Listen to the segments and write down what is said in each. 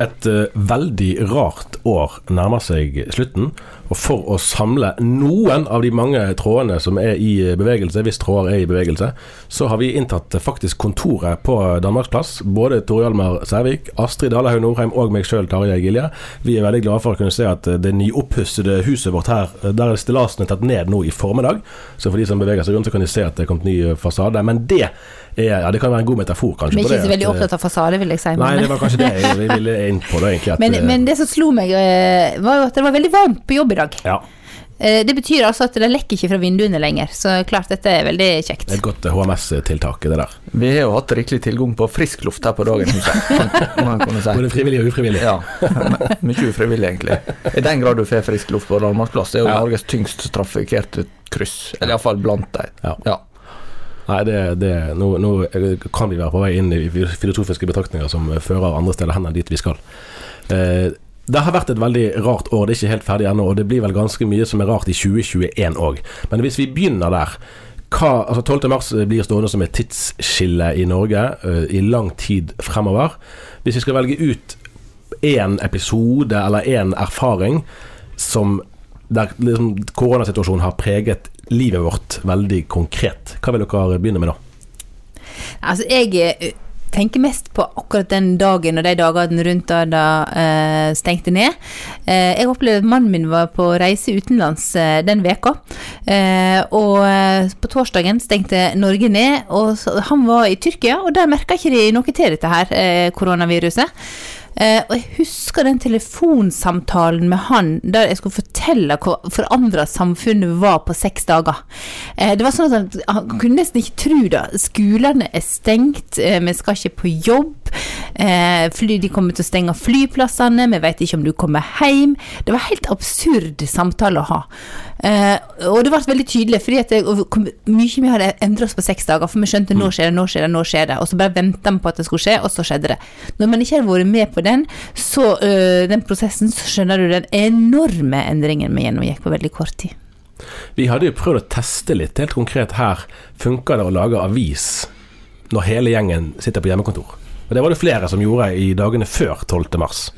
Et eh, veldig rart år nærmer seg slutten, og for å samle noen av de mange trådene som er i bevegelse, hvis tråder er i bevegelse, så har vi inntatt faktisk kontoret på Danmarksplass. Både Tore Hjalmar Sævik, Astrid Dalehaug Norheim og meg sjøl, Tarjei Gilje. Vi er veldig glade for å kunne se at det nyoppussede huset vårt her, der er stillasene tatt ned nå i formiddag. Så for de som beveger seg rundt, så kan de se at det er kommet ny fasade. Men det er, ja, det kan være en god metafor, kanskje. Er ikke det så veldig at, opptatt av fasade, vil jeg si. Nei, det var kanskje det jeg ville inn på, da, egentlig. At, men, men det som slo meg, eh, var jo at det var veldig varmt på jobb i dag. Ja, Eh, Det betyr altså at det lekker ikke fra vinduene lenger, så klart dette er veldig kjekt. det er et godt eh, HMS-tiltak, det der. Vi har jo hatt rikelig tilgang på frisk luft her på dagen, si. Både frivillig og ufrivillig. Ja, mye ufrivillig egentlig. I den grad du får frisk luft på Danmarksplass, det er jo Ja. Norges tyngst trafikkerte kryss. Eller iallfall blant dem. Ja. Ja. Nei, det, det, nå, nå kan vi være på vei inn i filosofiske betraktninger som fører andre steder hen enn dit vi skal. Eh, det har vært et veldig rart år, det er ikke helt ferdig ennå, og det blir vel ganske mye som er rart i 2021 òg. Men hvis vi begynner der hva, altså 12. mars blir stående som et tidsskille i Norge uh, i lang tid fremover. Hvis vi skal velge ut én episode eller én erfaring som der liksom, koronasituasjonen har preget livet vårt veldig konkret, hva vil dere begynne med da? Altså, jeg eh, tenker mest på akkurat den dagen og de dagene rundt da det eh, stengte ned. Eh, jeg opplevde at mannen min var på reise utenlands eh, den veka. Eh, og eh, på torsdagen stengte Norge ned, og så, han var i Tyrkia, og der merka ikke de noe til dette her, eh, koronaviruset. Eh, og jeg husker den telefonsamtalen med han der jeg skulle fortelle hvor forandra samfunnet var på seks dager. Eh, det var sånn at han, han kunne nesten ikke tro det. Skolene er stengt, eh, vi skal ikke på jobb. Eh, fly, de kommer til å stenge flyplassene, vi vet ikke om du kommer hjem. Det var helt absurd samtale å ha. Eh, og det ble veldig tydelig, fordi at det, mye vi hadde endret oss på seks dager. For vi skjønte nå skjer det, nå skjer det, nå skjer det. Og så bare venta vi på at det skulle skje, og så skjedde det. Når man ikke hadde vært med på den, så øh, den prosessen, så skjønner du den enorme endringen vi gjennomgikk på veldig kort tid. Vi hadde jo prøvd å teste litt, helt konkret her. Funker det å lage avis når hele gjengen sitter på hjemmekontor? Og Det var det flere som gjorde i dagene før 12. mars.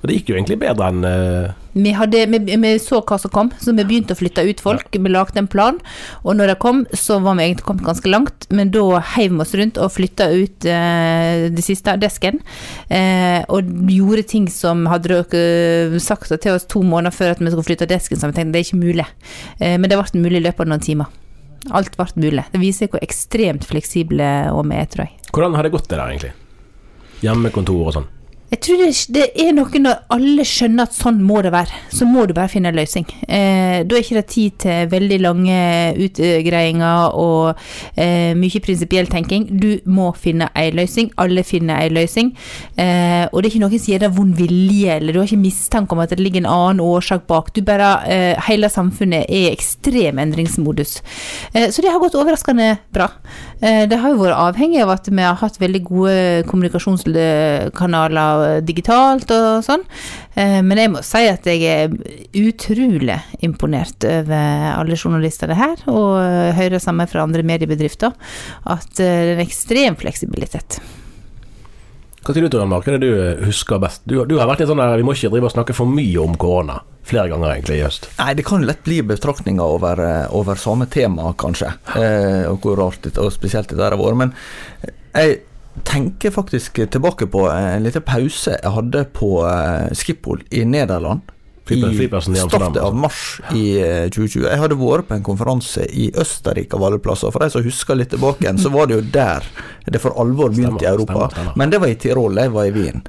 Og det gikk jo egentlig bedre enn uh... Vi, hadde, vi, vi så hva som kom, så vi begynte å flytte ut folk. Vi lagde en plan, og når det kom, så var vi egentlig kommet ganske langt. Men da heiv vi oss rundt og flytta ut uh, det siste, desken. Uh, og gjorde ting som hadde dere sagt til oss to måneder før at vi skulle flytte desken, så vi tenkte det er ikke mulig. Men det ble mulig i løpet av noen timer. Alt ble mulig. Det viser hvor ekstremt fleksible vi er, tror jeg. Hvordan har det gått det der, egentlig? Hjemmekontor og sånn. Jeg tror det, er noe når alle skjønner at sånn må det være. Så må du bare finne en løsning. Eh, da er ikke det tid til veldig lange utgreiinger og eh, mye prinsipiell tenking. Du må finne en løsning. Alle finner en løsning. Eh, og det er ikke noen som gir deg vond vilje, eller du har ikke mistanke om at det ligger en annen årsak bak. Du bare, eh, Hele samfunnet er i ekstrem endringsmodus. Eh, så det har gått overraskende bra. Eh, det har jo vært avhengig av at vi har hatt veldig gode kommunikasjonskanaler digitalt og sånn. Eh, Men jeg må si at jeg er utrolig imponert over alle journalistene her, og eh, hører samme fra andre mediebedrifter, at eh, det er en ekstrem fleksibilitet. Hva sier du til Mark? Hva er det du husker best? Du, du har vært litt sånn der, Vi må ikke drive og snakke for mye om korona. Flere ganger egentlig i høst. Nei, det kan lett bli betraktninger over, eh, over samme tema, kanskje. Eh, og hvor rart det, og spesielt det der har vært. Men jeg tenker faktisk tilbake på en liten pause jeg hadde på eh, i Nederland. Flyplass- flyplassen i Amsterdam, starten av altså. mars i eh, 2020. Jeg hadde vært på en konferanse i Østerrike av alle plasser. For de som husker litt tilbake så var det jo der det for alvor begynte i Europa. stemmer, stemmer. Men det var i Tirol, jeg var i Wien.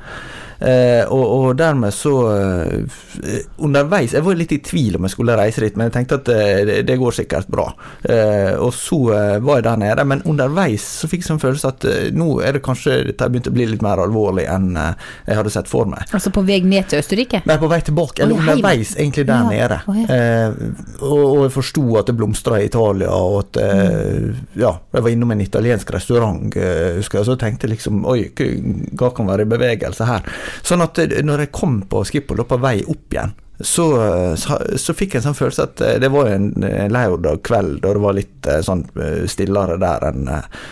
Eh, og, og dermed så eh, Underveis Jeg var litt i tvil om jeg skulle reise dit, men jeg tenkte at eh, det, det går sikkert bra. Eh, og så eh, var jeg der nede, men underveis så fikk jeg sånn følelse at nå er det kanskje dette begynt å bli litt mer alvorlig enn jeg hadde sett for meg. Altså på vei ned til Østerrike? Nei, på vei tilbake, eller oh, ja, underveis egentlig der Ja, nede. Oh, ja. Eh, og, og jeg forsto at det blomstra i Italia, og at Ja, jeg var innom en italiensk restaurant, husker jeg, så tenkte jeg liksom Oi, hva kan være i bevegelse her? Sånn at eh, når jeg kom på Skippol, da på vei opp igjen, så, eh, så, så fikk jeg en sånn følelse at eh, det var en, en lørdag kveld, og det var litt sånn stillere der enn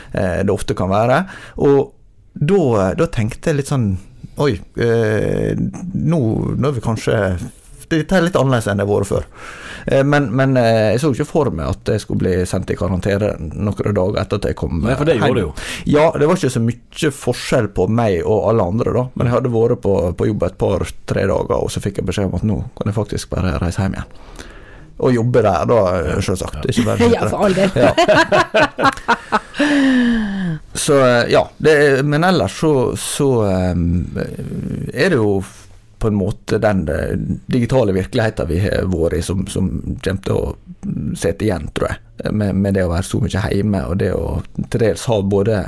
det ofte kan være. Og da, da tenkte jeg litt sånn Oi, eh, nå, nå er vi kanskje Dette er litt annerledes enn det har vært før. Eh, men men eh, jeg så ikke for meg at jeg skulle bli sendt i karantene noen dager etter at jeg kom Nei, for det eh, gjorde hjem. du jo. Ja, det var ikke så mye forskjell på meg og alle andre, da. Men jeg hadde vært på, på jobb et par-tre dager, og så fikk jeg beskjed om at nå kan jeg faktisk bare reise hjem igjen. Og jobbe der, da, selvsagt. Ikke bare Ja, for all del. Ja. Så ja, det, men ellers så, så er det jo på en måte den eh, digitale virkeligheten vi har vært i, som, som kommer til å sitte igjen, tror jeg. Med, med det å være så mye hjemme, og det å til dels ha både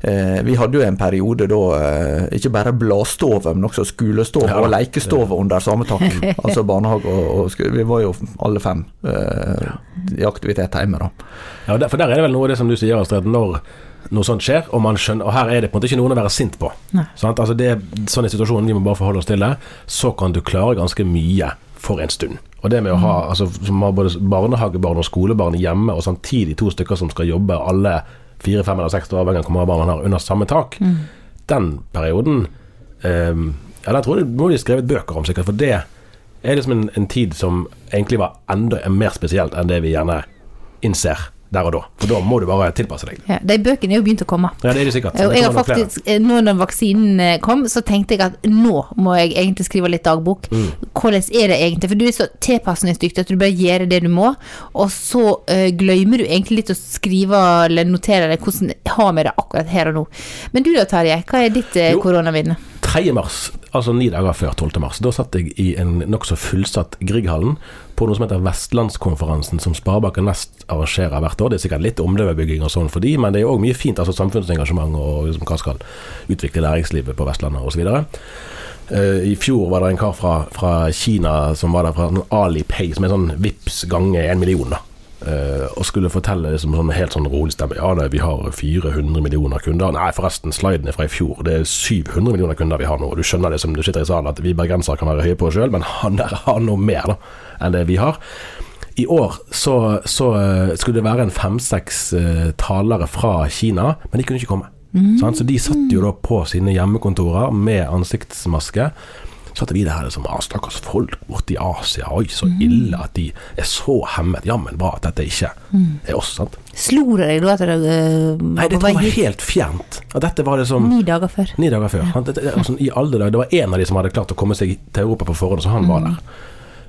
eh, Vi hadde jo en periode da eh, ikke bare bladstove, men også skolestove Ja og lekestove under samme tak. altså barnehage og, og skole. Vi var jo alle fem eh, i aktivitet hjemme, da. Ja, for der er det vel noe av det som du sier, Astrid, når noe sånt skjer, og man skjønner Og her er det på en måte ikke noen å være sint på. Sant? Altså det, sånn er situasjonen, vi må bare forholde oss til det. Så kan du klare ganske mye for en stund. Og det med å ha altså, som har både barnehagebarn og skolebarn hjemme, og samtidig to stykker som skal jobbe alle fire, fem eller seks år, avhengig av hvor mange barn man har, under samme tak, den perioden eh, Ja, den tror jeg må de skrevet bøker om, sikkert. For det er liksom en, en tid som egentlig var enda mer spesielt enn det vi gjerne innser der og da. For da må du bare tilpasse deg. Ja, de bøkene er jo begynt å komme. Ja, det er det sikkert. Og jeg har faktisk, eh, nå når vaksinen eh, kom, så tenkte jeg at nå må jeg egentlig skrive litt dagbok. Mm. Hvordan er det egentlig? For du er så tilpasningsdyktig at du bare gjør det du må, og så uh, glemmer du egentlig litt å skrive eller notere deg hvordan har vi det akkurat her og nå. Men du da, Terje, hva er ditt uh, Jo. 3. mars, altså ni dager før 12. mars, da satt jeg i en nokså fullsatt Grieghallen på noe som heter Vestlandskonferansen, som Sparebanken Vest arrangerer hvert år. Det er sikkert litt omdømmebygging og sånn for de, men det er òg mye fint, altså samfunnsengasjement og liksom, hva skal utvikle næringslivet på Vestlandet osv. Uh, I fjor var det en kar fra, fra Kina som var der fra sånn Alipay, som er sånn Vips gange en million. da Eh, og skulle fortelle liksom sånn helt sånn rolig stemme Ja, nei, vi har 400 millioner kunder. Nei, forresten, sliden er fra i fjor. Det er 700 millioner kunder vi har nå. Og Du skjønner det som du sitter i salen, at vi bergensere kan være høye på oss sjøl, men han der har noe mer da enn det vi har. I år så, så eh, skulle det være en fem-seks eh, talere fra Kina, men de kunne ikke komme. Sant? Så de satt jo da på sine hjemmekontorer med ansiktsmaske. Så satt vi her som ah, Stakkars folk borte i Asia, oi, så ille at de er så hemmet. Jammen bra at dette ikke er oss, sant. Slo det deg da at det eh, Nei, det vei var helt fjernt. At dette var liksom ni dager før? Ni dager før. Ja. Det, det, altså, I alle dager, det var én av de som hadde klart å komme seg til Europa på forhånd, så han var der.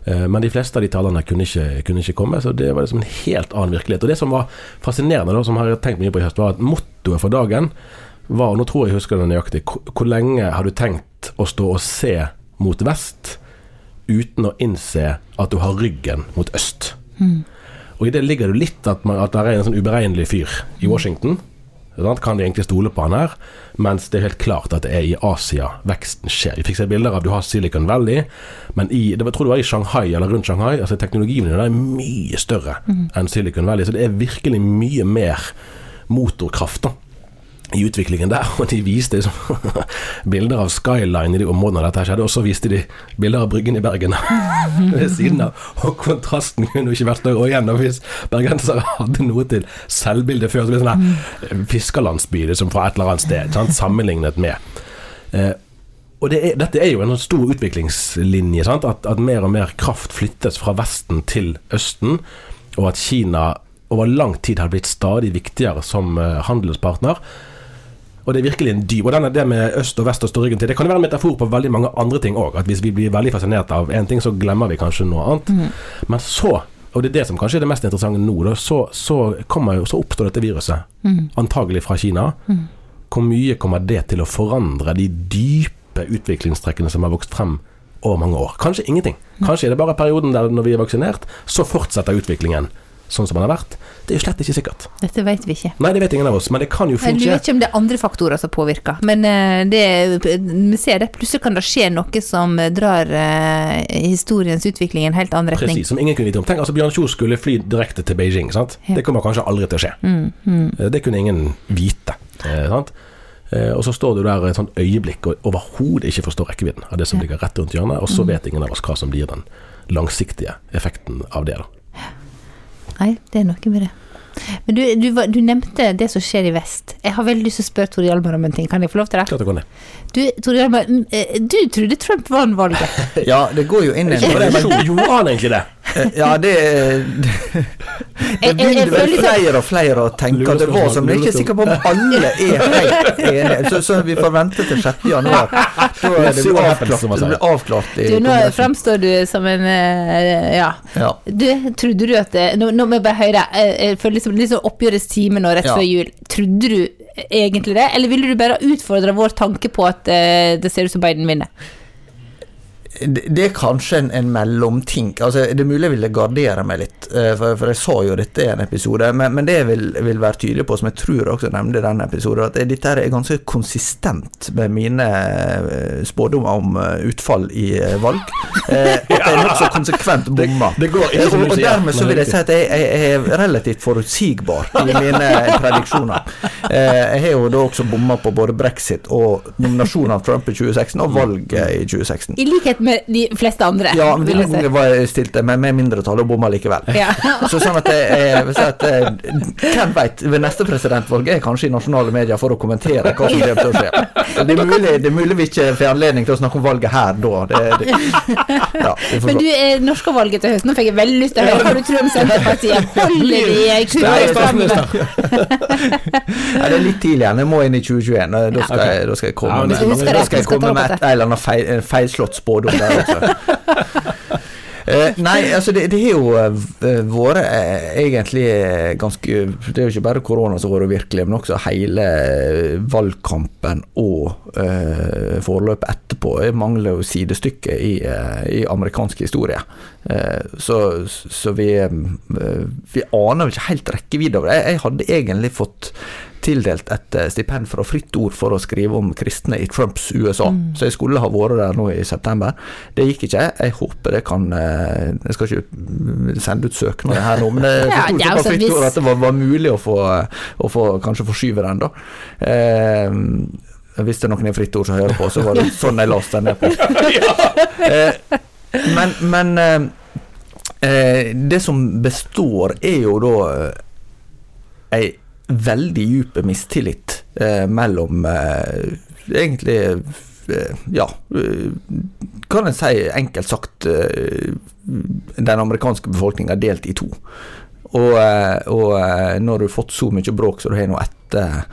Eh, Men de fleste av de talerne kunne ikke, kunne ikke komme, så det var liksom en helt annen virkelighet. Og det som var fascinerende, da, som jeg har tenkt mye på i høst, var at mottoet for dagen var, og nå tror jeg jeg husker det nøyaktig, hvor lenge har du tenkt å stå og se mot vest uten å innse at du har ryggen mot øst. Og i det ligger det litt at, man, at det er en sånn uberegnelig fyr i Washington. Kan de egentlig stole på han her? Mens det er helt klart at det er i Asia veksten skjer. Vi fikk se bilder av du har Silicon Valley, men i, det, jeg tror det var i Shanghai eller rundt Shanghai. altså Teknologien der er mye større enn Silicon Valley, så det er virkelig mye mer motorkraft da i utviklingen der, og de viste bilder av skyline i de områdene dette skjedde, og så viste de bilder av Bryggen i Bergen ved siden av. Og kontrasten kunne jo ikke vært større. Og igjen, hvis bergensere hadde noe til selvbilde før, så ble det sånn her fiskerlandsby liksom fra et eller annet sted, sant? sammenlignet med. Eh, og det er, dette er jo en stor utviklingslinje? At, at mer og mer kraft flyttes fra Vesten til Østen, og at Kina over lang tid har blitt stadig viktigere som eh, handelspartner. Og det er virkelig en dyp Og denne, det med øst og vest og stå ryggen til, det kan være en metafor på veldig mange andre ting òg. At hvis vi blir veldig fascinert av én ting, så glemmer vi kanskje noe annet. Men så, og det er det som kanskje er det mest interessante nå, da, så, så, kommer så oppstår dette viruset. Antagelig fra Kina. Hvor mye kommer det til å forandre de dype utviklingstrekkene som har vokst frem over mange år? Kanskje ingenting. Kanskje er det bare perioden der når vi er vaksinert, så fortsetter utviklingen sånn som den har vært. Det er jo slett ikke sikkert. Dette vet vi ikke. Nei, det vet ingen av oss, men det kan jo fint skje. Vi vet ikke om det er andre faktorer som påvirker, men eh, det, vi ser det. Plutselig kan det skje noe som eh, drar eh, historiens utvikling i en helt annen retning. Precis, som ingen kunne vite om. Tenk, altså Bjørn Kjos skulle fly direkte til Beijing. sant? Ja. Det kommer kanskje aldri til å skje. Eh, Det kunne ingen vite. Sant? Og så står du der et sånt øyeblikk og overhodet ikke forstår rekkevidden av det som ligger rett rundt hjørnet, og så vet ingen av oss hva som blir den langsiktige effekten av det. da. Nei, det er noe med det. Men du, du, var- du nevnte det som skjer i vest. Jeg har veldig lyst til å spørre Tor Hjalmar om en ting. Kan jeg få lov til det? Klart det går ned. Du, Tor Hjalmar, mm, eh, du trodde Trump vant valget. Ja, det går jo inn i en Men tradisjon. gjorde han egentlig det? Eh, Ja, det Det, det begynner vel liksom- flere og flere å tenke at det var som Jeg er ikke sikker på om alle er helt enige. Så, så vi får vente til 6. januar. Da er det avklart, det blir avklart i Du, nå framstår du som en eh, Ja. Du, trodde du at det Nå, nå må jeg bare høre. Jeg føler liksom liksom sånn oppgjørets time nå rett før jul. Trodde du egentlig det, eller ville du bare utfordre vår tanke på at eh, det ser ut som Biden vinner? Det det er kanskje en, en mellomting. Altså, det er mulig jeg ville gardere meg litt, eh, for, for jeg sa jo dette i en episode. Men, men det jeg vil, vil være tydelig på, som jeg tror jeg også nevnte i den episoden, at dette er ganske konsistent med mine eh, spådommer om eh, utfall i valg. Eh, At jeg nokså konsekvent bommer. det går ikke og, og dermed så vil jeg si at jeg, jeg, jeg er relativt forutsigbar i mine prediksjoner. Eh, Jeg har jo da også bomma på både brexit og nominasjonen av Trump i 2016 og valget i 2016. I likhet med de fleste andre, Ja, men denne gangen var jeg stilt med, med mindretall og bomma likevel. Ja. Så sånn at jeg, jeg at eh, Hvem veit, ved neste presidentvalg er jeg kanskje i nasjonale medier for å kommentere hva som kommer til å skje. Det er mulig, det er mulig vi ikke får anledning til å snakke om valget her da. Det, det, ja, Men du, eh, norske valget til høsten, nå fikk jeg veldig lyst til å høre hva du tror om Senterpartiet. Holder de i framme? det er litt tidlig igjen. Jeg må inn i 2021. Da skal, jeg, da skal jeg komme Ja, men med, skal jeg komme med et, eller annet feil, feilslått spådom der også. Eh, nei, altså det, det har jo eh, vært eh, egentlig eh, ganske Det er jo ikke bare korona som har vært virkelig, men også hele eh, valgkampen og eh, forløpet etterpå. Det mangler jo sidestykke i, i amerikansk historie. Så, så vi, vi aner jo ikke helt rekkevidde av det. Jeg, jeg hadde egentlig fått tildelt et eh, stipend fra Fritt Ord for å skrive om kristne i Trumps USA. Så jeg skulle ha vært der nå i september. Det gikk ikke. Jeg håper det kan eh, Jeg skal ikke mm, sende ut søknad her nå, men jeg Ja, forsto på Fritt Ord at det var, var mulig å få, å få kanskje forskyve den, da. Eh, hvis det er noen i Fritt Ord som hører på, så var det sånn jeg leste den ned på. Eh, men men eh, eh, det som består, er jo da eh, ei veldig dyp mistillit eh, mellom eh, egentlig eh, ja, eh, kan en si enkelt sagt eh, den amerikanske befolkninga delt i to. Og, eh, og når du har fått så mye bråk som du har nå etter,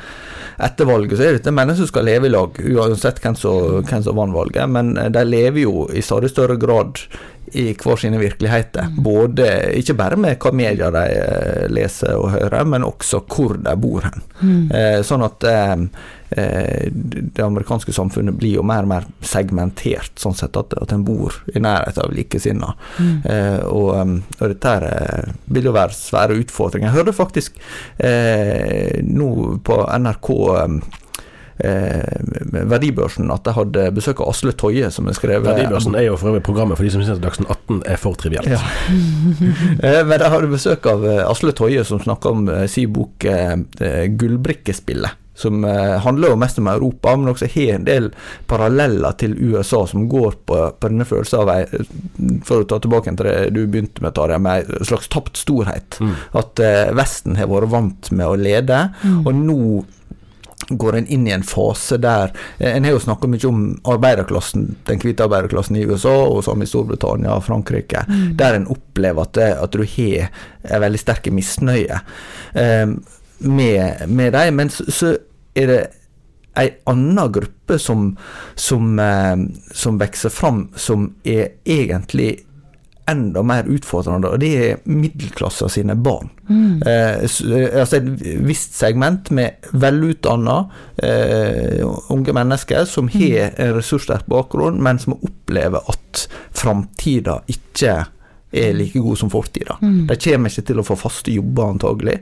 etter valget, så er det mennesker som skal leve i lag, uansett hvem som, hvem som vant valget. Men de lever jo i stadig større grad i hver sine virkeligheter. Både, ikke bare med hva media de eh, leser og hører, men også hvor de bor hen. Eh, sånn at eh, eh, det amerikanske samfunnet blir jo mer og mer segmentert, sånn sett at, at en bor i nærheten av likesinnede. Eh, og, um, og dette her, eh, vil jo være svære utfordringer. Jeg hørte faktisk eh, nå på NRK eh, Verdibørsen at jeg hadde besøk av Asle Toje, som har skrevet Verdibørsen er jo for øvrig programmet for de som syns at Dagsnytt 18 er for trivielt. Ja. Eh, Men jeg hadde besøk av eh, Asle Toje, som snakka om eh, sin bok eh, 'Gullbrikkespillet'. Som handler jo mest om Europa, men også har en del paralleller til USA, som går på, på denne følelsen av ei For å ta tilbake til det du begynte med, Tarjei, med ei slags tapt storhet. At eh, Vesten har vært vant med å lede, og nå går en inn i en fase der eh, En har jo snakka mye om arbeiderklassen, den hvite arbeiderklassen i USA, og samme i Storbritannia og Frankrike, der en opplever at, at du har en veldig sterk misnøye um, med, med dem. Men så, så er det ei anna gruppe som, som, um, som vokser fram, som er egentlig enda mer utfordrende, og det er middelklassa sine barn. Mm. s- eh, altså et visst segment med velutdanna eh, unge mennesker som har en ressurssterk bakgrunn, men som opplever at framtida ikke er like god som fortida. De kommer ikke til å få faste jobber, antagelig,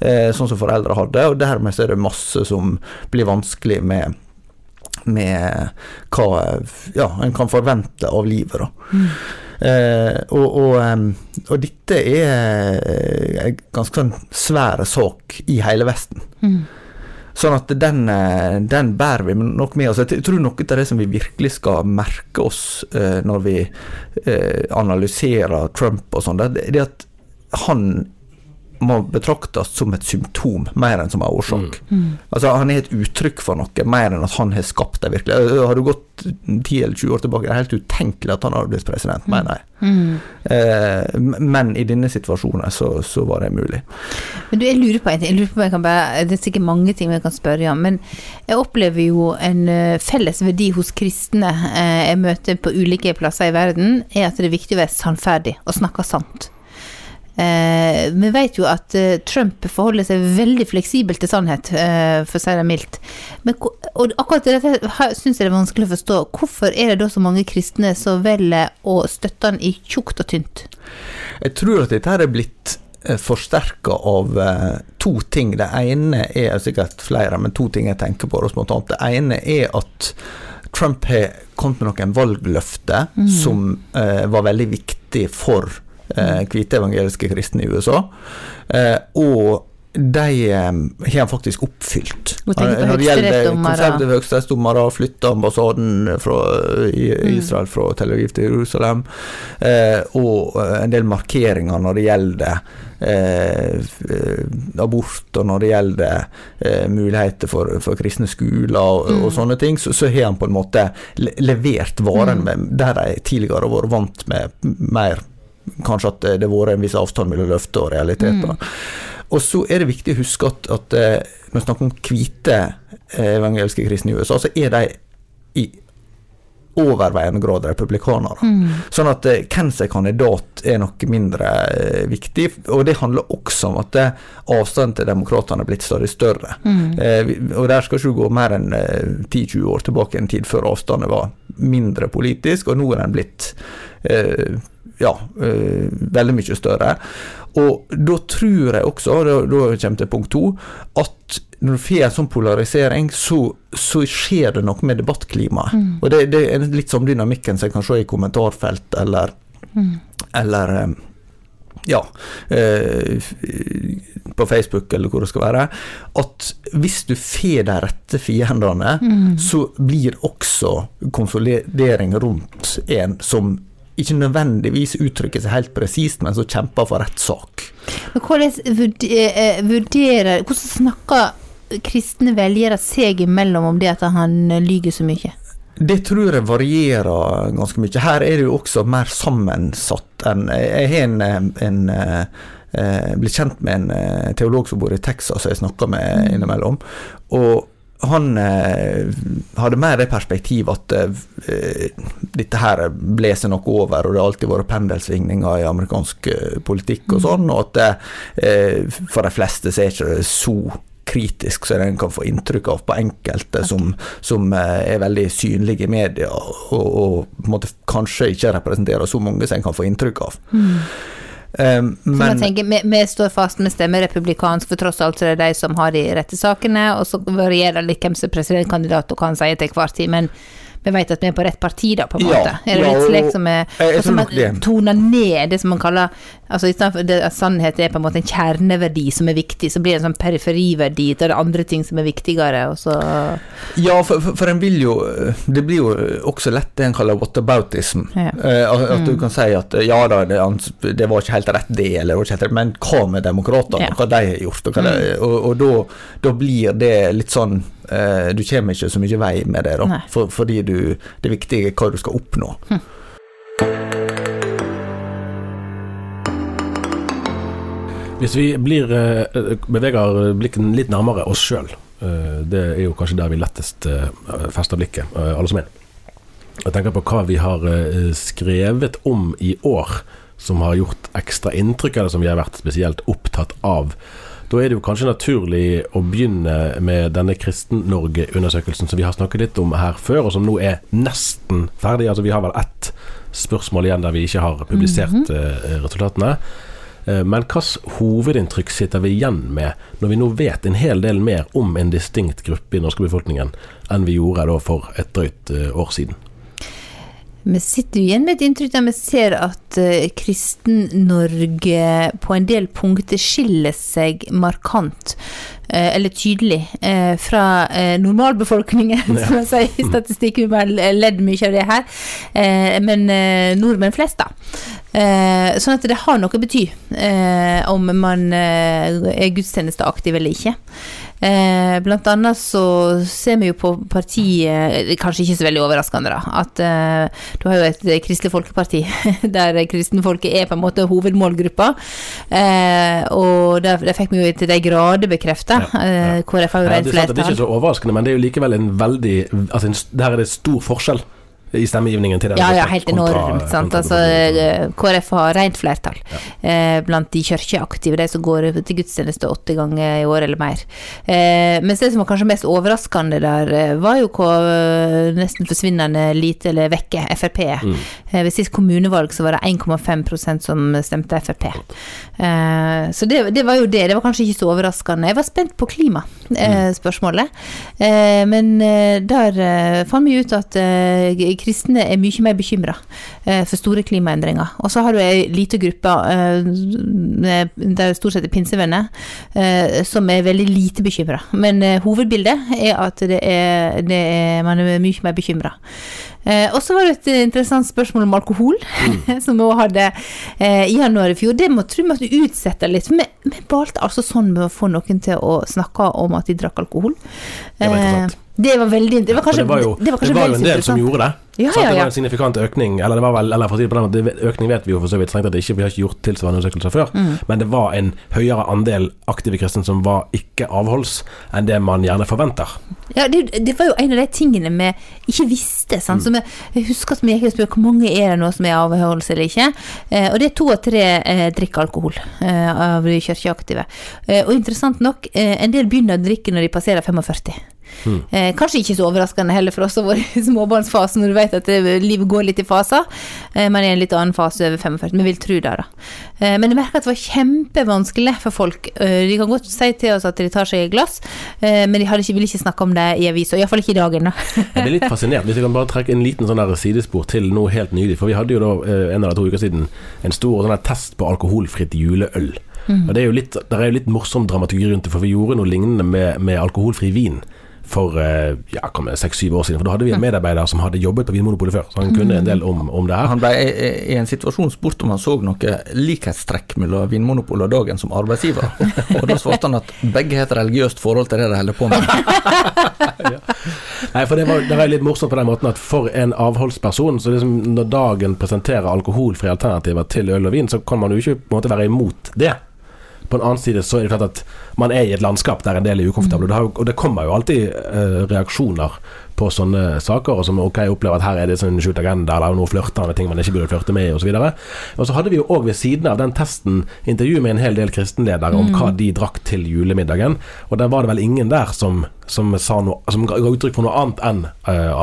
eh, sånn som foreldre hadde, og dermed så er det masse som blir vanskelig med med hva ja, en kan forvente av livet. Da. Eh, og, og, og dette er en ganske sånn svær sak i hele Vesten. Sånn at den, eh, den bærer vi nok med oss. Jeg tror noe av det som vi virkelig skal merke oss eh, når vi eh, analyserer Trump og sånn, det er at han må betraktes som et symptom mer enn som en årsak. Altså Han er et uttrykk for noe, mer enn at han har skapt det virkelig. Har du gått 10 eller 20 år tilbake, det er helt utenkelig at han hadde blitt president, mener jeg. Eh, men i denne situasjonen så, så var det mulig. Men du, jeg lurer på en ting. Jeg lurer på bare, det er sikkert mange ting vi kan spørre om, men jeg opplever jo en felles verdi hos kristne eh, jeg møter på ulike plasser i verden, er at det er viktig å være sannferdig og snakke sant. Eh, vi vet jo at eh, Trump forholder seg veldig fleksibelt til sannhet, eh, for å si det mildt. Men, og akkurat dette syns jeg det er vanskelig å forstå. Hvorfor er det da så mange kristne som velger å støtte han i tjukt og tynt? Jeg tror at dette her er blitt forsterka av eh, to ting. Det ene er sikkert flere, men to ting jeg tenker på spontant. Det ene er at Trump har kommet med noen valgløfter som eh, var veldig viktig for eh, hvite evangeliske kristne i USA. Eh, og de eh, har han faktisk oppfylt. Når det gjelder konservative høyesterettsdommere, flytta ambassaden fra, i Israel fra Tel Aviv til Jerusalem, eh, og eh, en del markeringer når det gjelder eh, eh, abort, og når det gjelder eh, muligheter for, for kristne skoler og, og sånne ting, så, så har han på en måte levert varen med, der de tidligere har vært vant med mer Kanskje at det det har vært en viss avstand mellom løfte og realiteter. Og så er det viktig å huske at, at eh, når vi snakker om hvite eh, evangeliske kristne i USA, så er de i overveiende grad republikanere. Sånn at eh, hvem som er kandidat er noe mindre eh, viktig. Og det handler også om at eh, avstanden til demokratene er blitt stadig større. Mm. og der skal ikke du gå mer enn eh, 10-20 år tilbake en tid før avstanden var mindre politisk, og nå er den blitt eh, ja, eh, veldig mye større. Og da tror jeg også, da, da kommer til punkt to, at når du får en sånn polarisering, så, så skjer det noe med debattklimaet. Og det, det er litt som dynamikken som jeg kan se i kommentarfelt eller, eller eh, ja, eh, på Facebook eller hvor det skal være, at hvis du får de rette fiendene, så blir også konsolidering rundt en som ikke nødvendigvis uttrykker seg helt presist, men som kjemper for rett sak. Men hvordan vurd- eh, vurderer Hvordan snakker kristne velgere seg imellom om det at han lyger så mye? Det tror jeg varierer ganske mye. Her er det jo også mer sammensatt enn Jeg har en, en eh, blitt kjent med en eh, teolog som bor i Texas, som jeg snakker med innimellom. Og han eh, hadde mer det perspektivet at eh, dette her blåser noe over, og det har alltid vært pendelsvingninger i amerikansk eh, politikk og sånn, og at eh, for de fleste så er ikke så kritisk som en kan få inntrykk av på enkelte som, som eh, er veldig synlige i media, og, og måte kanskje ikke representerer så mange som en kan få inntrykk av. Mm. Um, Så man men tenker, vi, vi står fast med stemmer republikansk, for tross alt så er det de som har de rette sakene, og så varierer det litt hvem som er presidentkandidat og hva han sier til hver tid, men vi vet at vi er på rett parti, da, på en Ja, måte. er det ja, litt slik som er jeg- man toner ned det som man kaller Altså i stedet for at sannhet er på en måte en kjerneverdi som er viktig, så blir det en sånn periferiverdi, til det andre ting som er viktigere, og så Ja, for, for, for en vil jo Det blir jo også lett det en kaller whataboutism. Ja. Eh, at, mm. du kan si at eh, ja da, det, det var ikke helt rett det, eller det var ikke helt rett, men hva med demokratene? Ja. Hva de har gjort? Og, hva de, og, og da, da blir det litt sånn Du kommer ikke så mye vei med det, da, for, fordi du, det viktige er hva du skal oppnå. Hvis vi blir, eh, beveger blikken litt nærmere oss sjøl, det er jo kanskje der vi lettest eh, fester blikket, eh, alle som er. Jeg tenker på hva vi har eh, skrevet om i år som har gjort ekstra inntrykk, eller som vi har vært spesielt opptatt av. Da er det jo kanskje naturlig å begynne med denne Kristen-Norge-undersøkelsen som vi har snakket litt om her før, og som nå er nesten ferdig. Altså Vi har vel ett spørsmål igjen der vi ikke har publisert eh, resultatene. Eh, Men hvilket hovedinntrykk sitter vi igjen med når vi nå vet en hel del mer om en distinkt gruppe i den norske befolkningen enn vi gjorde for et drøyt eh, år siden? Vi sitter jo igjen med et inntrykk der vi ser at uh, Kristen-Norge på en del punkter skiller seg markant, uh, eller tydelig, uh, fra normalbefolkningen, som jeg sier i statistikken. Vi har ledd mye av det her. Men nordmenn flest, da. Sånn at det har noe å bety om man er gudstjenesteaktiv eller ikke. Eh, blant annet så ser vi jo på partiet, kanskje ikke så veldig overraskende, da, at eh, du har jo et eh, Kristelig Folkeparti der kristenfolket er på en måte hovedmålgruppa. Eh, og der, der fikk vi jo til de grader bekrefta. Eh, KrF har jo Ja, rent det, er det er ikke så overraskende, men det er jo likevel en veldig altså en, Der er det stor forskjell i stemmegivningen til den Ja, ja, helt kontra- enormt. sant? Altså, eh, KrF har rent flertall eh, blant de kirkeaktive, de som går til gudstjeneste åtte ganger i år eller mer. Eh, mens det som var kanskje mest overraskende der, eh, var jo hvor eh, nesten forsvinnende lite eller vekke Frp. Mm. Eh, ved sist kommunevalg så var det 1,5% som stemte Frp. Eh, så det, det var jo det. Det var kanskje ikke så overraskende. Jeg var spent på klimaspørsmålet, eh, men eh, der eh, fant vi ut at eh, kristne er mye mer bekymra for store klimaendringer. Og så har du ei lita gruppe, eh, der stort sett er pinsevenner, eh, som er veldig lite bekymra. Men eh, hovedbildet er at det er, det er, man er mye mer bekymra. Eh, og så var det et interessant spørsmål om alkohol, som vi òg hadde eh, i januar i fjor. Det må tro vi måtte utsette litt. Vi, vi valgte altså sånn med å få noen til å snakke om at de drakk alkohol. Det var interessant. Det var veldig Det var kanskje, det var jo, det var det var jo en del som gjorde det. Ja, ja, ja, Det var en signifikant økning. Eller det var vel, eller for å si det på den måten, økning vet vi jo for så vidt strengt at det ikke, vi har ikke gjort tilsvarende undersøkelser før. Mm. Men det var en høyere andel aktive kristne som var ikke avholds enn det man gjerne forventer. Ja, det, det var jo en av de tingene vi ikke visste. Sant? Så vi, jeg husker at vi gikk og spurte hvor mange er det nå som er avholds eller ikke. Eh, og det er to av tre eh, drikker alkohol eh, av de kirkeaktive. Eh, og interessant nok, eh, en del begynner å drikke når de passerer 45. Eh, kanskje ikke så overraskende heller for oss som vært i småbarnsfasen, når du vet at det, livet går litt i faser. Eh, man er i en litt annen fase over 45, vi vil tro det, da. Eh, men jeg merker at det var kjempevanskelig for folk. Eh, de kan godt si til oss at de tar seg et glass, eh, men de ikke, ville ikke snakke om det i avisa. Iallfall ikke i dag ennå. Jeg blir litt fascinert. Hvis jeg kan bare trekke en liten sånn sidespor til noe helt nylig. For vi hadde jo da eh, en eller to uker siden en stor sånn test på alkoholfritt juleøl. Og det er jo litt, der er jo litt morsom dramaturgi rundt det, for vi gjorde noe lignende med, med alkoholfri vin for eh, ja, seks-syv år siden. For da hadde vi en medarbeider som hadde jobbet på Vinmonopolet før, så han kunne en del om, om det her. Han ble i, i en situasjon spurt om han så noe likhetstrekk mellom Vinmonopolet og Dagen som arbeidsgiver. Og da svarte han at begge har et religiøst forhold til det de holder på med. Nei, for det var, det var litt morsomt på den måten at for en avholdsperson, så liksom når dagen presenterer alkoholfrie alternativer til øl og vin, så kan man jo ikke på en måte være imot det. På en annen side så er det klart at man er i et landskap der en del er ukomfortable. Og det Og det kommer jo alltid eh, reaksjoner på sånne saker. Og som ok, jeg opplever at her er det sånn skjult agenda, eller noe flørtende ting man ikke burde flørte med, osv. Og, og så hadde vi jo òg ved siden av den testen intervju med en hel del kristenledere om hva de drakk til julemiddagen. Og der var det vel ingen der som, som, sa noe, som ga uttrykk for noe annet enn uh,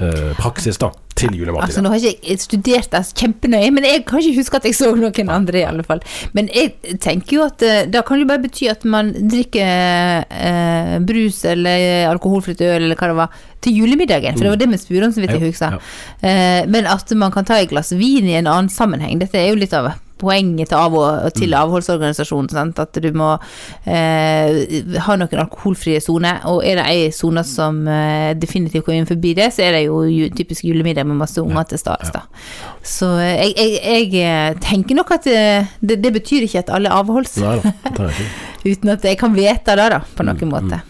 avholdspraksis da, til julemåltidet. Altså, nå har jeg ikke jeg studert det kjempenøye, men jeg kan ikke huske at jeg så noen andre, i alle fall. Men jeg tenker jo at eh, da kan det jo bare bety at man drikker eh, brus eller alkoholfritt øl eller hva det var, til julemiddagen. For det var det med om, så vidt jeg husker. ja. Eh, men at man kan ta et glass vin i en annen sammenheng, dette er jo litt av poenget til, av til avholdsorganisasjonen. Sant? At du må eh, ha noen alkoholfrie soner. Og er det ei sone som eh, definitivt går inn forbi det, så er det jo ju, typisk julemiddag med masse unger til stades. Ja. Så eh, jeg, jeg, jeg eh, tenker nok at eh, det, det betyr ikke at alle avholds, Nei da, uten at jeg kan vite det, da, på noen måte.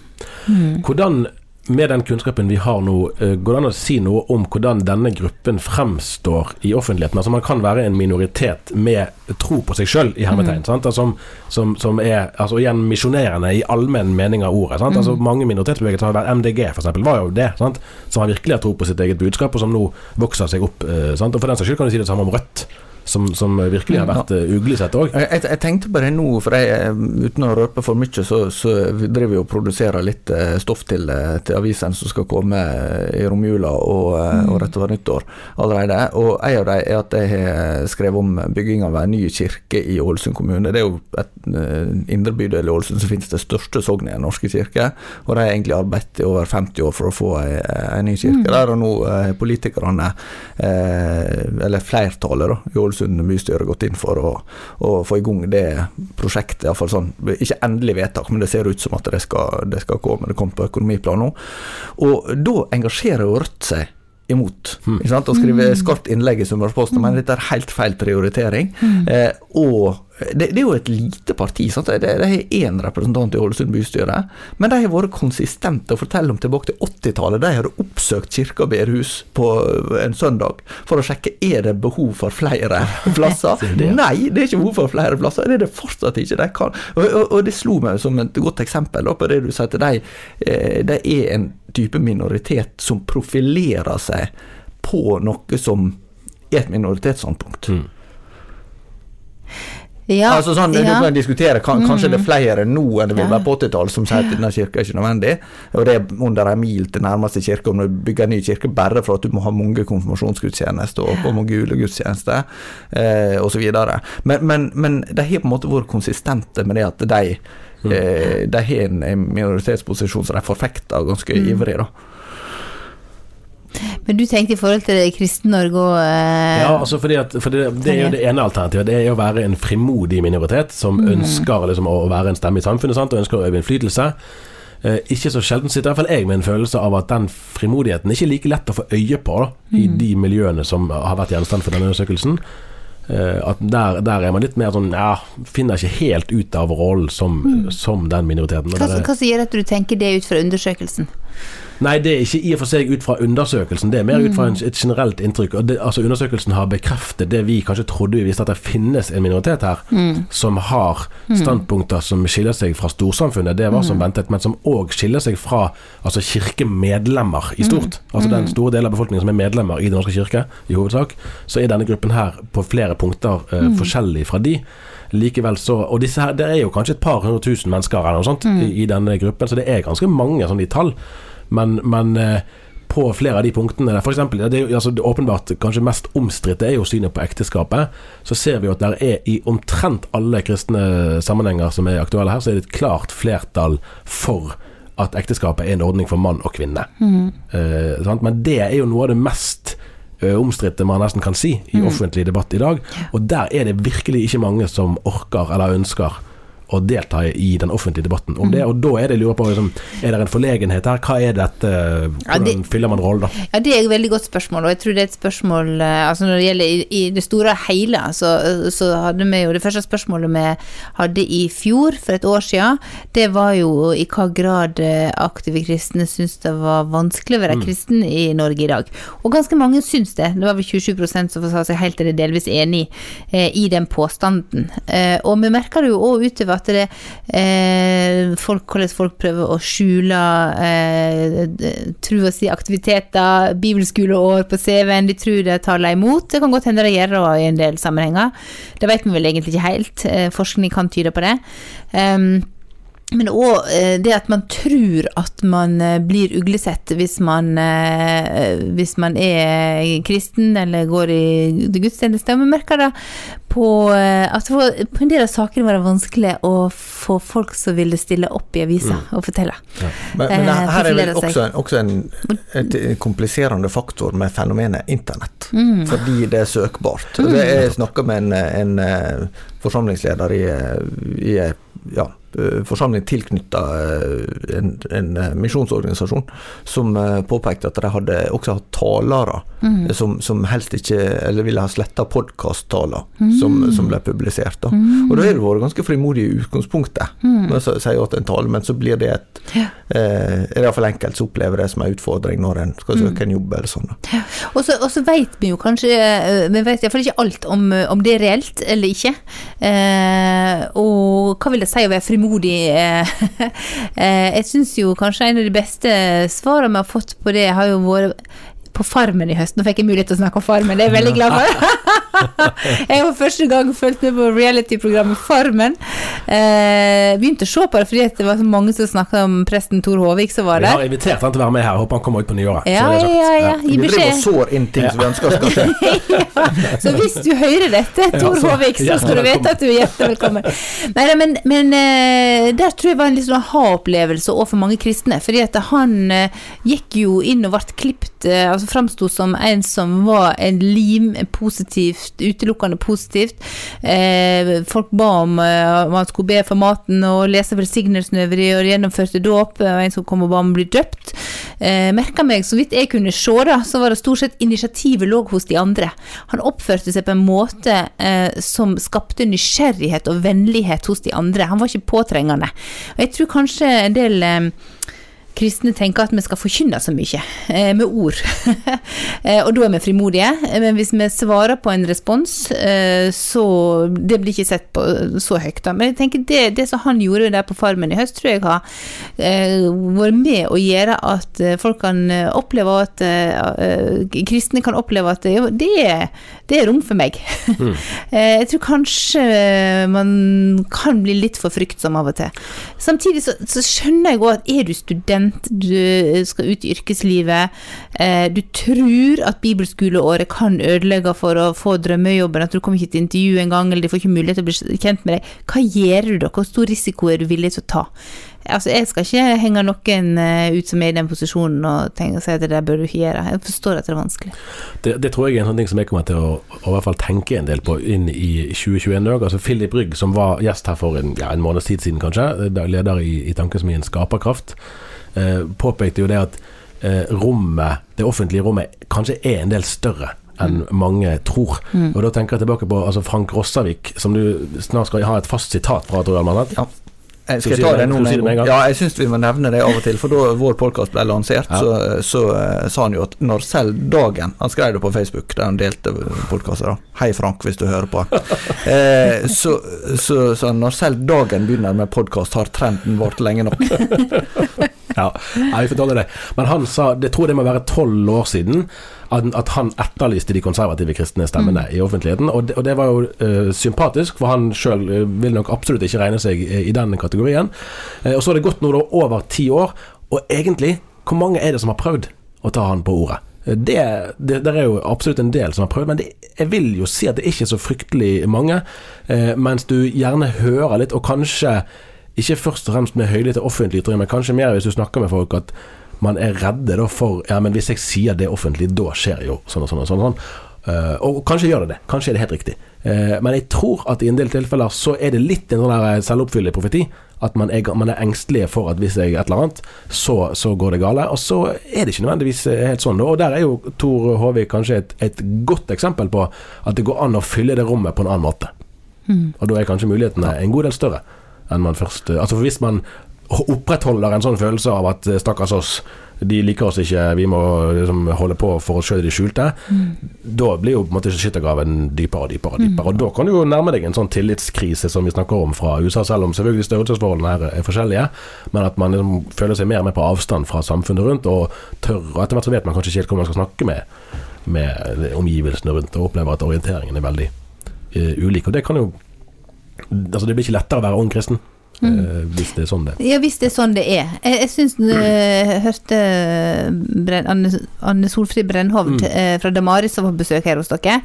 Hvordan, med den kunnskapen vi har nå, eh, går det an å si noe om hvordan denne gruppen fremstår i offentligheten? Altså Man kan være en minoritet med tro på seg sjøl, i hermetegn, sant? Altså, som, som, som er altså igjen misjonerende i allmenn mening av ordet. Sant? Altså Mange minoritetsbevegelser MDG, eksempel, var jo det. Sant? Som har virkelig har tro på sitt eget budskap, og som nå vokser seg opp. eh, Sant? Og For den saks skyld kan du si det samme om Rødt. Som, som virkelig har vært ja. uglesett òg. Jeg, jeg, tenkte på det nå, for jeg, eh, uten å røpe for mye, så, så driver vi og produserer litt eh, stoff til, eh, til avisen som skal komme eh, i romjula og, mm. og rett over nyttår allerede. Og en av dem er at jeg har skrevet om bygging av en ny kirke i Ålesund kommune. Det er jo et indre bydel i Ålesund som finnes det største sognet i Den norske kirke. Og de har egentlig arbeidet i over 50 år for å få ei, ei ny kirke der, og nå har politikerne, eh, eller flertallet da, i Ålesund bystyre, gått inn for å, å få i gang det prosjektet. i fall sånn, Ikke endelig vedtak, men det ser ut som at det skal, det skal komme. Det kommer på økonomiplan nå. Og da engasjerer jo Rødt seg imot. Ikke sant? Og skriver skarpt innlegg i Sunnmørsposten, men dette er helt feil prioritering. Eh, og det, det er jo et lite parti. Sant? Det, det har én representant i Ålesund bystyre, men de har vært konsistente og forteller om tilbake til 80-tallet. De hadde oppsøkt kirke og bedehus på en søndag for å sjekke er det behov for flere plasser. Nei, det er ikke behov for flere plasser. Det er det fortsatt ikke. De kan. Og, og, og det slo meg som et godt eksempel da, på det du sier til de, De er en type minoritet som profilerer seg på noe som er et minoritetsstandpunkt. Ja, altså sånn, Du ja. kan diskutere, kan, Kanskje det er flere nå enn det vil Ja. være på 80-tallet som sier at denne kirka er ikke nødvendig. Og det er under en mil til nærmeste kirke om du bygger en ny kirke bare for at du må ha mange konfirmasjonsgudstjenester og, og mange julegudstjenester eh, osv. Men, men, men de har på en måte vært konsistente med det at de, eh, de har en, minoritetsposisjon som de forfekter ganske ivrig. da. Men du tenkte i forhold til Kristen-Norge og eh, Ja, altså fordi at, for det, det er jo det ene alternativet. Det er jo å være en frimodig minoritet som ønsker liksom å være en stemme i samfunnet sant? og ønsker å øve innflytelse. Eh, ikke så sjelden sitter i hvert fall jeg med en følelse av at den frimodigheten ikke er like lett å få øye på da, i de miljøene som har vært gjenstand for denne undersøkelsen. Eh, at der, der er man litt mer sånn Ja, finner ikke helt ut av rollen som, som den minoriteten. Hva, hva gjør at du tenker det ut fra undersøkelsen? Nei, det er ikke i og for seg ut fra undersøkelsen, det er mer ut fra et generelt inntrykk. Og det, altså Undersøkelsen har bekreftet det vi kanskje trodde vi visste, at det finnes en minoritet her som har standpunkter som skiller seg fra storsamfunnet. Det var som ventet, men som òg skiller seg fra altså kirkemedlemmer i stort. Altså den store delen av befolkningen som er medlemmer i Den norske kirke, i hovedsak. Så er denne gruppen her på flere punkter eh, forskjellig fra de. Likevel så Og disse her, det er jo kanskje et par hundre tusen mennesker eller noe sånt i, i denne gruppen, så det er ganske mange sånn i tall. Men, men eh, på flere av de punktene for eksempel, det er altså, det åpenbart kanskje mest omstridte er jo synet på ekteskapet. Så ser vi jo at der er i omtrent alle kristne sammenhenger som er aktuelle her, så er det et klart flertall for at ekteskapet er en ordning for mann og kvinne. Eh, sant? Men det er jo noe av det mest eh, omstridte man nesten kan si i offentlig debatt i dag. Og der er det virkelig ikke mange som orker eller ønsker å delta i den offentlige debatten om det. Og da er det jeg lurer på liksom, Er det en forlegenhet her? Hva er dette? Hvordan det- fyller man rollen, da? Ja, Det er et veldig godt spørsmål, og jeg tror det er et spørsmål eh, Altså Når det gjelder i, i det store og hele, så, så hadde vi jo det første spørsmålet vi hadde i fjor, for et år siden, det var jo i hva grad eh, aktive kristne syns det var vanskelig å være kristen i Norge i dag. Og ganske mange syns det. Det var vel 27% som sa seg helt eller delvis enig eh, i den påstanden. Eh, og vi merker det jo òg utover at det eh, folk, hvordan folk prøver å skjule eh, og si aktiviteter, bibelskoleår på CV-en, de tror det taler imot. Det kan godt hende det gjør det i en del sammenhenger. Det vet vi vel egentlig ikke helt. Eh, forskning kan tyde på det. Um, men òg det at man tror at man eh, blir uglesett hvis man, eh, hvis man er kristen eller går i gudstjeneste. Vi merker det på eh, at på en del av sakene var det vanskelig å få folk som ville stille opp i avisa og fortelle. Men, men Eh, her er vel også, en, også en, et kompliserende faktor med fenomenet internett. Mm. Fordi det er søkbart. Mm. det Jeg snakka med en, en eh, forsamlingsleder i, eh, i eh, ja, eh, forsamling tilknytta en, en eh, misjonsorganisasjon, som eh, påpekte at de hadde også hatt talere Mm. eh, som, som helst ikke Eller ville ha sletta podkast-taler som, Mm. som ble publisert. Da. Og da har du vært ganske frimodig i utgangspunktet. Mm. Men sier at en tale, men så blir det et Ja. eh, er Iallfall enkelte som opplever det som en utfordring når en skal Mm. søke en jobb eller sånn. Ja. Og så, vet vi jo kanskje eh, Vi vet iallfall ikke alt om, om det er reelt eller ikke. Eh, og hva vil det si å være frimodig? Eh, eh, jeg syns jo kanskje en av de beste svarene vi har fått på det, har jo vært på Farmen i høst. Nå fikk jeg mulighet til å snakke om Farmen, det er jeg veldig glad for. jeg var første gang fulgt med på reality-programmet Farmen. Eh, begynte å se på det fordi at det var så mange som snakka om presten Tor Håvik som var der. Vi har invitert han til å være med her. Håper han kommer ut på nyåret. Ja, ja, ja, ja. Gi Vi driver og sår inn ting som vi ønsker skal skje. Så hvis du hører dette, Tor så- Håvik, så skal du vite at du er hjertelig velkommen. Nei, nei, men, men eh, der tror jeg var en litt sånn aha-opplevelse òg for mange kristne. Fordi at han eh, gikk jo inn og ble klippet, eh, altså framsto som en som var en lim positivt, utelukkende positivt. Eh, folk ba om eh, man skulle be for maten og lese velsignelsen over de, og gjennomførte dåp. Og en som kom og ba om å bli døpt. Eh, merka meg, så vidt jeg kunne se, da, så var det stort sett initiativet lå hos de andre. Han oppførte seg på en måte eh, som skapte nysgjerrighet og vennlighet hos de andre. Han var ikke påtrengende. Og jeg tror kanskje en del eh, kristne tenker at vi skal forkynne så mye eh, med ord. eh, og da er vi frimodige. Men hvis vi svarer på en respons, eh, så Det blir ikke sett på så høyt, da. Men jeg tenker det, det som han gjorde der på Farmen i høst, tror jeg har eh, vært med å gjøre at folk kan oppleve at Kristne kan oppleve at det, det, er, det er rom for meg. Mm. jeg tror kanskje man kan bli litt for fryktsom av og til. Samtidig så, så skjønner jeg òg at er du student, du skal ut i yrkeslivet, eh, du tror at bibelskoleåret kan ødelegge for å få drømmejobben, at du kommer ikke til intervju engang, eller de får ikke mulighet til å bli kjent med deg. Hva gjør du da? Hvor stor risiko er du villig til å ta? Altså, jeg skal ikke henge noen eh, ut som er i den posisjonen og tenke si at det der bør du ikke gjøre. Jeg forstår at det er vanskelig. Det, det tror jeg er en sånn ting som jeg kommer til å, å i hvert fall tenke en del på inn i 2021 òg. Altså Philip Rygg, som var gjest her for en, ja, en måneds tid siden, kanskje, leder i, i Tankesmien Skaperkraft, eh, påpekte jo det at eh, rommet, det offentlige rommet kanskje er en del større enn mange tror. Og da tenker jeg tilbake på altså Frank Rossavik, som du snart skal ha et fast sitat fra, tror jeg. Ja. Eh, Skal jeg ta det- nå med en gang? Ja, jeg syns vi må nevne det av og til. For da vår podkast ble lansert, Ja. så, så uh, sa han jo at når selv dagen Han skrev det på Facebook, der han delte podkaster. Hei, Frank, hvis du hører på. Eh, så så sa han når selv dagen begynner med podkast, har trenden vart lenge nok. Ja, Nei, vi får tåle det. Men han sa, det tror jeg det må være tolv år siden, at, at han etterlyste de konservative kristne stemmene i offentligheten. Og det, og det var jo uh, sympatisk, for han sjøl vil nok absolutt ikke regne seg i, i den kategorien. Uh, og så har det gått nå da over ti år, og egentlig, hvor mange er det som har prøvd å ta han på ordet? Eh, Det, det, det er jo absolutt en del som har prøvd, men det, jeg vil jo si at det ikke er så fryktelig mange. Eh, mens du gjerne hører litt, og kanskje ikke først og fremst med høylytte offentlig ytringer, men kanskje mer hvis du snakker med folk at man er redde da for Ja, men hvis jeg sier det offentlig, da skjer jo sånn og sånn og sånn. og sånn. Eh, og kanskje gjør det det. Kanskje er det helt riktig. Eh, men jeg tror at i en del tilfeller så er det litt en sånn selvoppfyllende profeti. At man er, man er engstelig for at hvis jeg et eller annet, så, så går det gale. Og så er det ikke nødvendigvis helt sånn. Og der er jo Tor Håvik kanskje et, et godt eksempel på at det går an å fylle det rommet på en annen måte. Og da er kanskje mulighetene en god del større enn man først Altså for hvis man opprettholder en sånn følelse av at eh, stakkars oss, de liker oss ikke, vi må liksom holde på for oss sjøl i det skjulte, da blir jo på en måte skyttergraven dypere og dypere. Og dypere Og da kan du jo nærme deg en sånn tillitskrise som vi snakker om fra USA, selv om selvfølgelig størrelsesforholdene her er forskjellige, men at man liksom føler seg mer og mer på avstand fra samfunnet rundt, og tør Og etter hvert så vet man kanskje ikke helt hvor man skal snakke med, med omgivelsene rundt, og opplever at orienteringen er veldig uh, ulik. Og det kan jo Altså, det blir ikke lettere å være ung kristen. Eh, hvis det er sånn det er. Ja, hvis det er sånn det er. Jeg, jeg syns jeg hørte Brenn, Anne, Anne Solfrid Brennhovd eh, fra Damaris som var på besøk her hos dere.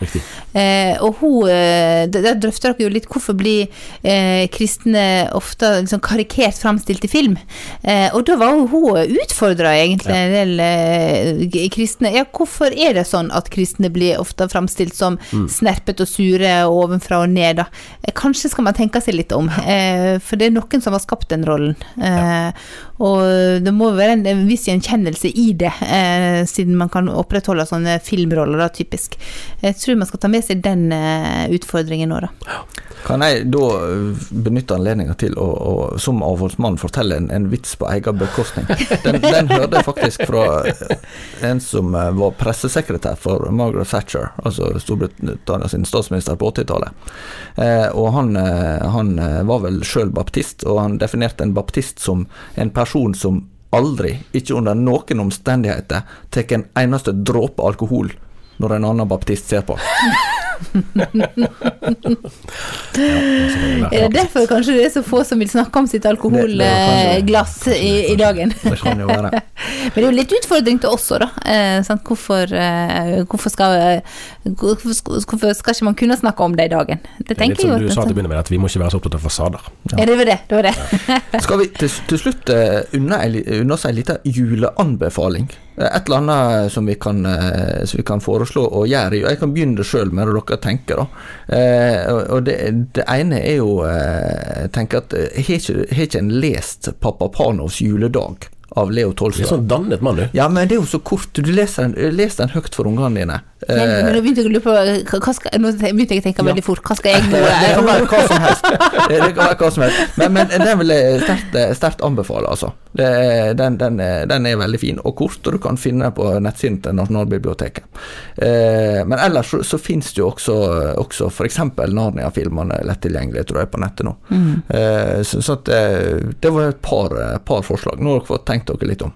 Eh, og hun eh, Der drøfter dere jo litt hvorfor blir eh, kristne ofte liksom karikert framstilt i film. Eh, og da var hun utfordra egentlig en del eh, kristne. Ja, hvorfor er det sånn at kristne blir ofte framstilt som snerpet og sure ovenfra og ned, da? Eh, kanskje skal man tenke seg litt om, eh, for det er noen som har skapt den rollen. Eh, og det må være en, en viss gjenkjennelse i det, eh, siden man kan opprettholde sånne filmroller, da, typisk. Jeg tror man skal ta med seg den eh, utfordringen nå, da. Kan jeg da benytte anledninga til å, å som avholdsmann fortelle en, en vits på egen bekostning? Den, den hørte jeg faktisk fra en som var pressesekretær for Margaret Thatcher, altså Storbritannia sin statsminister på 80-tallet. Eh, og han, han var vel sjøl baptist, og han definerte en baptist som en person som aldri, ikke under noen omstendigheter, tar en eneste dråpe alkohol når en annen baptist ser på. Er det derfor kanskje det er så få som vil snakke om sitt alkoholglass i, i dagen? Det kan jo være. Men det er jo litt utfordring til oss òg, da. Eh, sant? Hvorfor, eh, hvorfor, skal, eh, hvorfor, hvorfor skal ikke man kunne snakke om det i dagen? Det er Litt som jeg du sa til å begynne med, at vi må ikke være så opptatt av fasader. Ja, det var det. det, var det. Skal vi til, til slutt uh, li- unna oss ei lita juleanbefaling? Eh, Et eller annet som vi kan, uh, som vi kan foreslå å gjøre. Jeg kan begynne sjøl med det dere tenker. da. Uh, og- det, det ene er jo eh, Jeg tenker at eh, Har ikke, har ikke en lest Pappa Panovs juledag av Leo Tolstoy? sånn dannet mann, du. Ja, men det er jo så kort. Du leser den, leser den høyt for ungene dine. Men, Eh, men nå begynte jeg å lure på hva- skal, Nå begynte jeg å tenke veldig fort. Hva skal jeg nå Det kan være hva som helst. Det kan være hva som helst. Men, men den vil jeg sterkt, sterkt anbefale, altså. Det, den, den, den er veldig fin og kort, og du kan finne den på nettsiden til Nasjonalbiblioteket. Eh, men ellers så, så finnes det jo også, også f.eks. Narnia-filmene lett tilgjengelig, tror jeg, på nettet nå. Eh, så så at, det var et par, par forslag. Nå har dere fått tenkt dere litt om.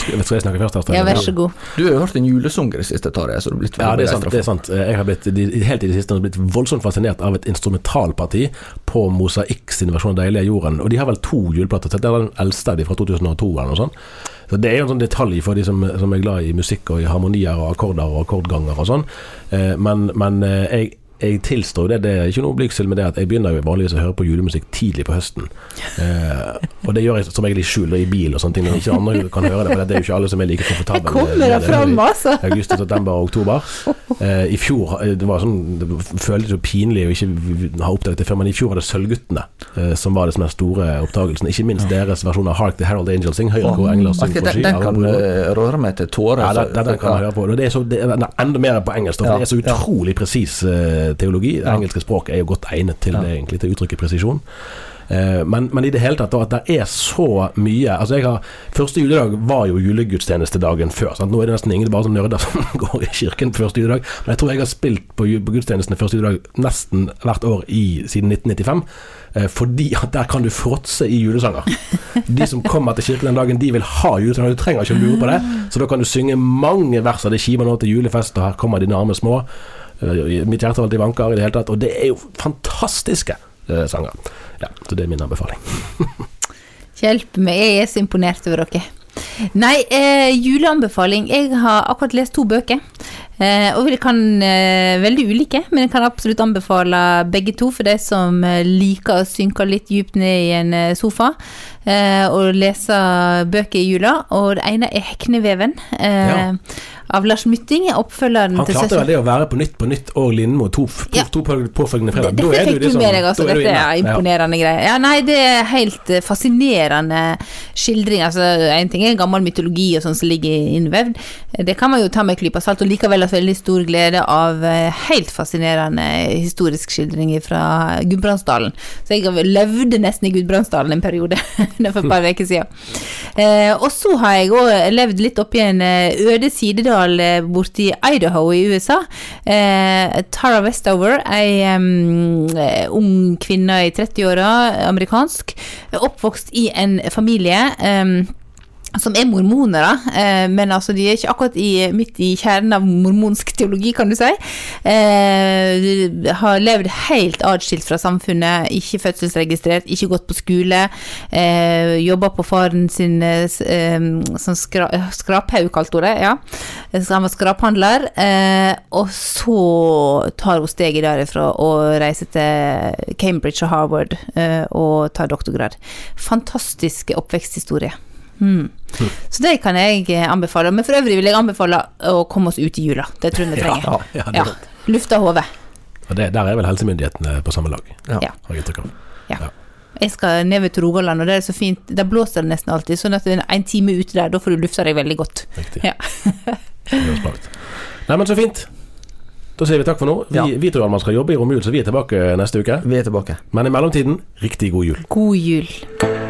Skal skal jeg snakke først? Astrid? Ja, vær så god. Du har jo hørt en julesang i det siste, Tarjei, så du blitt Ja, det er sant. det er sant Jeg har blitt, helt i det siste blitt voldsomt fascinert av et instrumentalparti på Mosaikk sin versjon av 'Deilige jorden'. Og de har vel to juleplater. Det er den eldste av de fra 2002 eller noe sånt. Så Det er jo en sånn detalj for de som, som er glad i musikk og i harmonier og akkorder og akkordganger og sånn. Eh, men men eh, jeg jeg tilstår det, det er ikke noe blygsel med det at jeg begynner jo vanligvis å høre på julemusikk tidlig på høsten. Eh, og det gjør jeg som regel i skjul og i bil og sånne ting, når ikke andre kan høre det. For det er jo ikke alle som er like komfortable Jeg kommer da fram, altså. august, september og oktober. Eh, I fjor eh, Det var sånn Det føltes jo pinlig å ikke ha oppdaget det før, men i fjor var det Sølvguttene eh, som var det som er store oppdagelsen. Ikke minst deres versjon av Hark the Herald Angels Sing, Høyre går engler syng på den, den kan eh, røre meg til tårer. Ja, den, den, den kan jeg høre på. Det er, så, det er enda mer på engelsk, for det er så utrolig presis eh, teologi. Det Ja. engelske språket er jo godt egnet til Ja. det, egentlig, til uttrykket presisjon. Eh, men, men i det hele tatt, da, at det er så mye Altså jeg har Første juledag var jo julegudstjenestedagen før. Sant? Nå er det nesten ingen bare som nerder som går i kirken på første juledag. Men jeg tror jeg har spilt på, på gudstjenestene første juledag nesten hvert år i, siden 1995. Eh, fordi at der kan du fråtse i julesanger. De som kommer til kirken den dagen, de vil ha julesanger. Du trenger ikke å lure på det. Så da kan du synge mange vers av det kimer nå til julefest, og her kommer dine arme små. Eh, Mitt hjerte alltid vanker i det hele tatt. Og det er jo fantastiske eh, sanger. Ja, så det er min anbefaling. Hjelp meg, jeg er så imponert over dere. Nei, eh, juleanbefaling. Jeg har akkurat lest to bøker. Eh, og vi kan eh, veldig ulike, men jeg kan absolutt anbefale begge to for de som eh, liker å synke litt dypt ned i en eh, sofa og lese bøker i jula. Og det ene er 'Hekneveven' eh, Ja. av Lars Mytting, oppfølgeren Han klarte vel det å være på Nytt på Nytt og Lindmo to, to, Ja. to påfølgende fredag. Dette Da fikk du liksom- med deg, altså. Dette er er Ja. imponerende greier. Ja, nei, det er helt eh, fascinerende skildring. Altså, en ting er gammel mytologi og sånn som ligger innvevd. Det kan man jo ta med en klype salt, og likevel ha veldig stor glede av eh, helt fascinerende historisk skildring fra Gudbrandsdalen. Så jeg levde nesten i Gudbrandsdalen en periode, det for et par uker siden. Eh, og så har jeg òg levd litt oppi en eh, øde sidedal eh, borti Idaho i USA. Eh, Tara Westover, ei eh, ung kvinne i 30-åra, amerikansk, oppvokst i en familie. em, som er mormonere, eh, men altså de er ikke akkurat i, midt i kjernen av mormonsk teologi, kan du si. Eh, de har levd helt atskilt fra samfunnet, ikke fødselsregistrert, ikke gått på skole. Eh, Jobba på faren sin eh, eh, som skra, skraphaug, kalte hun det. ja. Han var skraphandler. Eh, og så tar hun steget derifra og reiser til Cambridge og Harvard eh, og tar doktorgrad. Fantastisk oppveksthistorie. Mm. Så det kan jeg eh, anbefale. Men for øvrig vil jeg anbefale å komme oss ut i jula. Det tror jeg vi trenger. Ja, ja, det Ja. Lufta hodet. Der er vel helsemyndighetene på samme lag, Ja. Har jeg inntrykk av. Ja. Jeg skal ned til Rogaland, og det er så fint. Der blåser det nesten alltid, sånn at en, en time ute der, da får du lufta deg veldig godt. Riktig. Ja. Nei, men så fint. Da sier vi takk for nå. Vi, Ja. vi tror man skal jobbe i romjul, så vi er tilbake neste uke. Vi er tilbake. Men i mellomtiden, riktig god jul. God jul.